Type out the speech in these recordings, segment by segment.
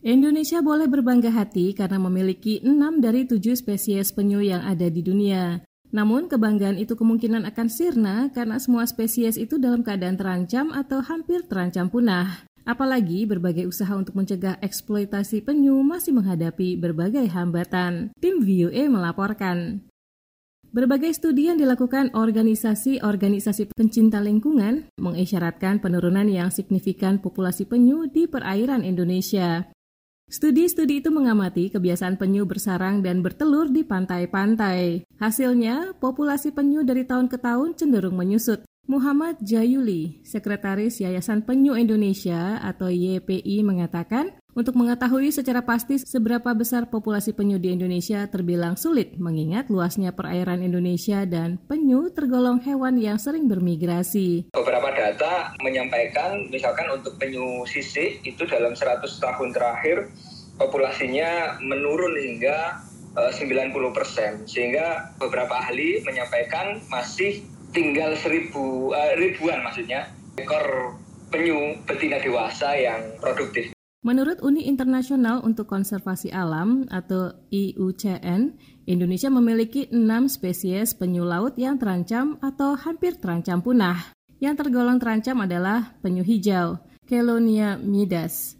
Indonesia boleh berbangga hati karena memiliki enam dari tujuh spesies penyu yang ada di dunia. Namun, kebanggaan itu kemungkinan akan sirna karena semua spesies itu dalam keadaan terancam atau hampir terancam punah. Apalagi berbagai usaha untuk mencegah eksploitasi penyu masih menghadapi berbagai hambatan. Tim VOA melaporkan. Berbagai studi yang dilakukan organisasi-organisasi pencinta lingkungan mengisyaratkan penurunan yang signifikan populasi penyu di perairan Indonesia. Studi-studi itu mengamati kebiasaan penyu bersarang dan bertelur di pantai-pantai. Hasilnya, populasi penyu dari tahun ke tahun cenderung menyusut. Muhammad Jayuli, Sekretaris Yayasan Penyu Indonesia atau YPI mengatakan, untuk mengetahui secara pasti seberapa besar populasi penyu di Indonesia terbilang sulit mengingat luasnya perairan Indonesia dan penyu tergolong hewan yang sering bermigrasi. Beberapa data menyampaikan misalkan untuk penyu sisik itu dalam 100 tahun terakhir populasinya menurun hingga 90 eh, persen sehingga beberapa ahli menyampaikan masih tinggal seribu uh, ribuan maksudnya ekor penyu betina dewasa yang produktif. Menurut Uni Internasional untuk Konservasi Alam atau IUCN, Indonesia memiliki enam spesies penyu laut yang terancam atau hampir terancam punah. Yang tergolong terancam adalah penyu hijau, Kelonia midas,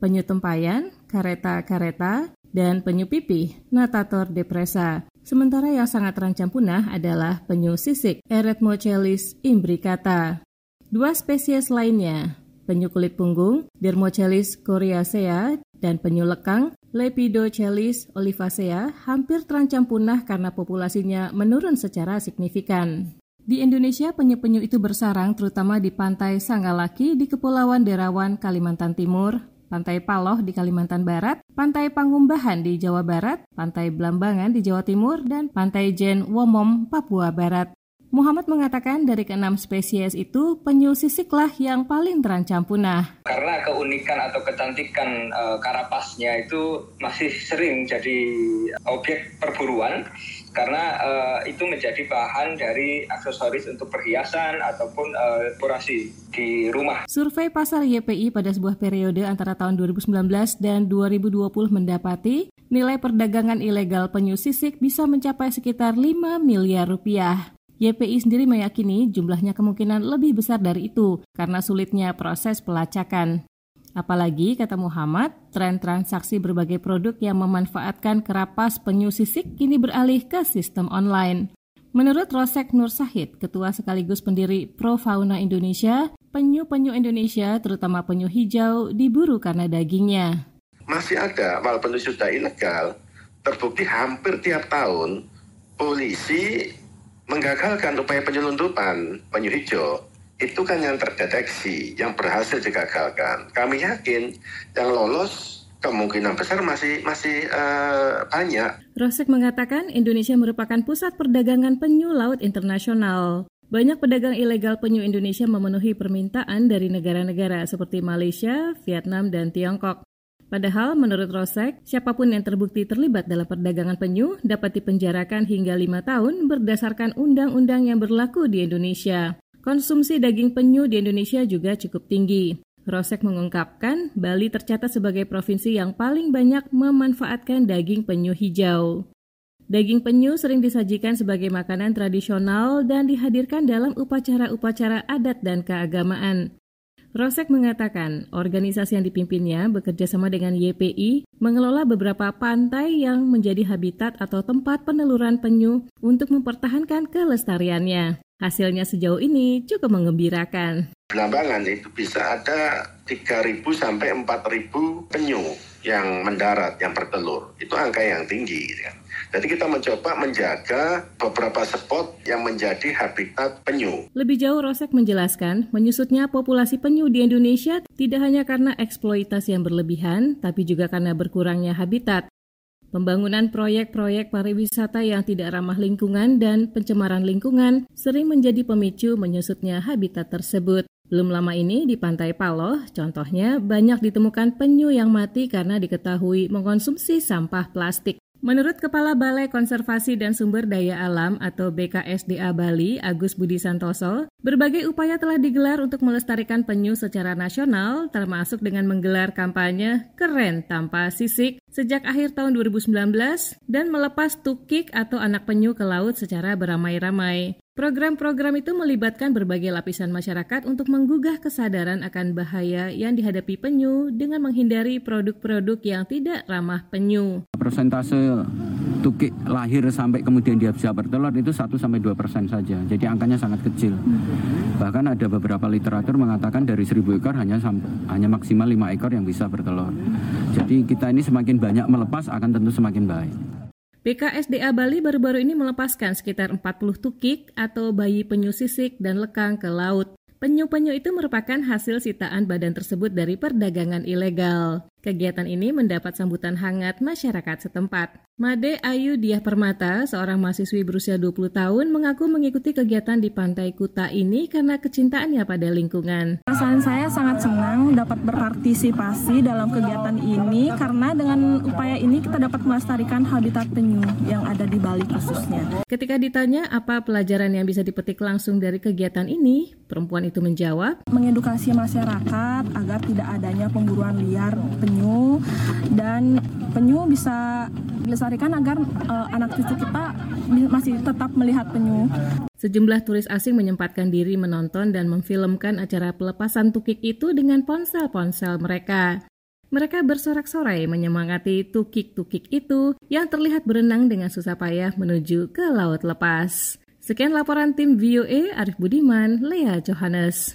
penyu tempayan, kareta-kareta, dan penyu pipih, Natator depressa. Sementara yang sangat terancam punah adalah penyu sisik, Eretmochelys imbricata. Dua spesies lainnya, penyu kulit punggung, Dermochelys coriacea, dan penyu lekang, Lepidochelys olivacea, hampir terancam punah karena populasinya menurun secara signifikan. Di Indonesia, penyu-penyu itu bersarang terutama di pantai Sangalaki di Kepulauan Derawan, Kalimantan Timur, Pantai Paloh di Kalimantan Barat, Pantai Pangumbahan di Jawa Barat, Pantai Blambangan di Jawa Timur, dan Pantai Jen Womom, Papua Barat. Muhammad mengatakan dari keenam spesies itu penyu sisiklah yang paling terancam punah. Karena keunikan atau kecantikan e, karapasnya itu masih sering jadi objek perburuan karena e, itu menjadi bahan dari aksesoris untuk perhiasan ataupun e, dekorasi di rumah. Survei pasar YPI pada sebuah periode antara tahun 2019 dan 2020 mendapati nilai perdagangan ilegal penyu sisik bisa mencapai sekitar 5 miliar rupiah. YPI sendiri meyakini jumlahnya kemungkinan lebih besar dari itu karena sulitnya proses pelacakan. Apalagi, kata Muhammad, tren transaksi berbagai produk yang memanfaatkan kerapas penyu sisik kini beralih ke sistem online. Menurut Rosek Nur Sahid, ketua sekaligus pendiri Pro Fauna Indonesia, penyu-penyu Indonesia, terutama penyu hijau, diburu karena dagingnya. Masih ada, walaupun sudah ilegal, terbukti hampir tiap tahun polisi menggagalkan upaya penyelundupan penyu hijau itu kan yang terdeteksi, yang berhasil digagalkan. Kami yakin yang lolos kemungkinan besar masih masih uh, banyak. Rosek mengatakan Indonesia merupakan pusat perdagangan penyu laut internasional. Banyak pedagang ilegal penyu Indonesia memenuhi permintaan dari negara-negara seperti Malaysia, Vietnam, dan Tiongkok. Padahal menurut Rosek, siapa pun yang terbukti terlibat dalam perdagangan penyu dapat dipenjarakan hingga lima tahun berdasarkan undang-undang yang berlaku di Indonesia. Konsumsi daging penyu di Indonesia juga cukup tinggi. Rosek mengungkapkan, Bali tercatat sebagai provinsi yang paling banyak memanfaatkan daging penyu hijau. Daging penyu sering disajikan sebagai makanan tradisional dan dihadirkan dalam upacara-upacara adat dan keagamaan. Rosek mengatakan organisasi yang dipimpinnya bekerja sama dengan YPI mengelola beberapa pantai yang menjadi habitat atau tempat peneluran penyu untuk mempertahankan kelestariannya. Hasilnya sejauh ini cukup mengembirakan. Belambangan itu bisa ada 3.000 sampai 4.000 penyu yang mendarat, yang bertelur. Itu angka yang tinggi. Ya. Jadi kita mencoba menjaga beberapa spot yang menjadi habitat penyu. Lebih jauh Rosek menjelaskan, menyusutnya populasi penyu di Indonesia tidak hanya karena eksploitasi yang berlebihan, tapi juga karena berkurangnya habitat. Pembangunan proyek-proyek pariwisata yang tidak ramah lingkungan dan pencemaran lingkungan sering menjadi pemicu menyusutnya habitat tersebut. Belum lama ini di Pantai Paloh, contohnya banyak ditemukan penyu yang mati karena diketahui mengonsumsi sampah plastik. Menurut Kepala Balai Konservasi dan Sumber Daya Alam atau BKSDA Bali, Agus Budi Santoso, berbagai upaya telah digelar untuk melestarikan penyu secara nasional, termasuk dengan menggelar kampanye Keren Tanpa Sisik sejak akhir tahun 2019 dan melepas tukik atau anak penyu ke laut secara beramai-ramai. Program-program itu melibatkan berbagai lapisan masyarakat untuk menggugah kesadaran akan bahaya yang dihadapi penyu dengan menghindari produk-produk yang tidak ramah penyu. Persentase tukik lahir sampai kemudian dia bisa bertelur itu 1 sampai 2 persen saja. Jadi angkanya sangat kecil. Bahkan ada beberapa literatur mengatakan dari 1000 ekor hanya hanya maksimal 5 ekor yang bisa bertelur. Jadi kita ini semakin banyak melepas akan tentu semakin baik. BKSDA Bali baru-baru ini melepaskan sekitar 40 tukik atau bayi penyu sisik dan lekang ke laut. Penyu-penyu itu merupakan hasil sitaan badan tersebut dari perdagangan ilegal. Kegiatan ini mendapat sambutan hangat masyarakat setempat. Made Ayu Diah Permata, seorang mahasiswi berusia 20 tahun, mengaku mengikuti kegiatan di Pantai Kuta ini karena kecintaannya pada lingkungan. Perasaan saya sangat senang dapat berpartisipasi dalam kegiatan ini karena dengan upaya ini kita dapat melestarikan habitat penyu yang ada di Bali khususnya. Ketika ditanya apa pelajaran yang bisa dipetik langsung dari kegiatan ini, perempuan itu menjawab, mengedukasi masyarakat agar tidak adanya pemburuan liar penyu dan penyu bisa dilestarikan agar uh, anak cucu kita masih tetap melihat penyu. Sejumlah turis asing menyempatkan diri menonton dan memfilmkan acara pelepasan tukik itu dengan ponsel-ponsel mereka. Mereka bersorak-sorai menyemangati tukik-tukik itu yang terlihat berenang dengan susah payah menuju ke laut lepas. Sekian laporan tim VOA Arif Budiman, Lea Johannes.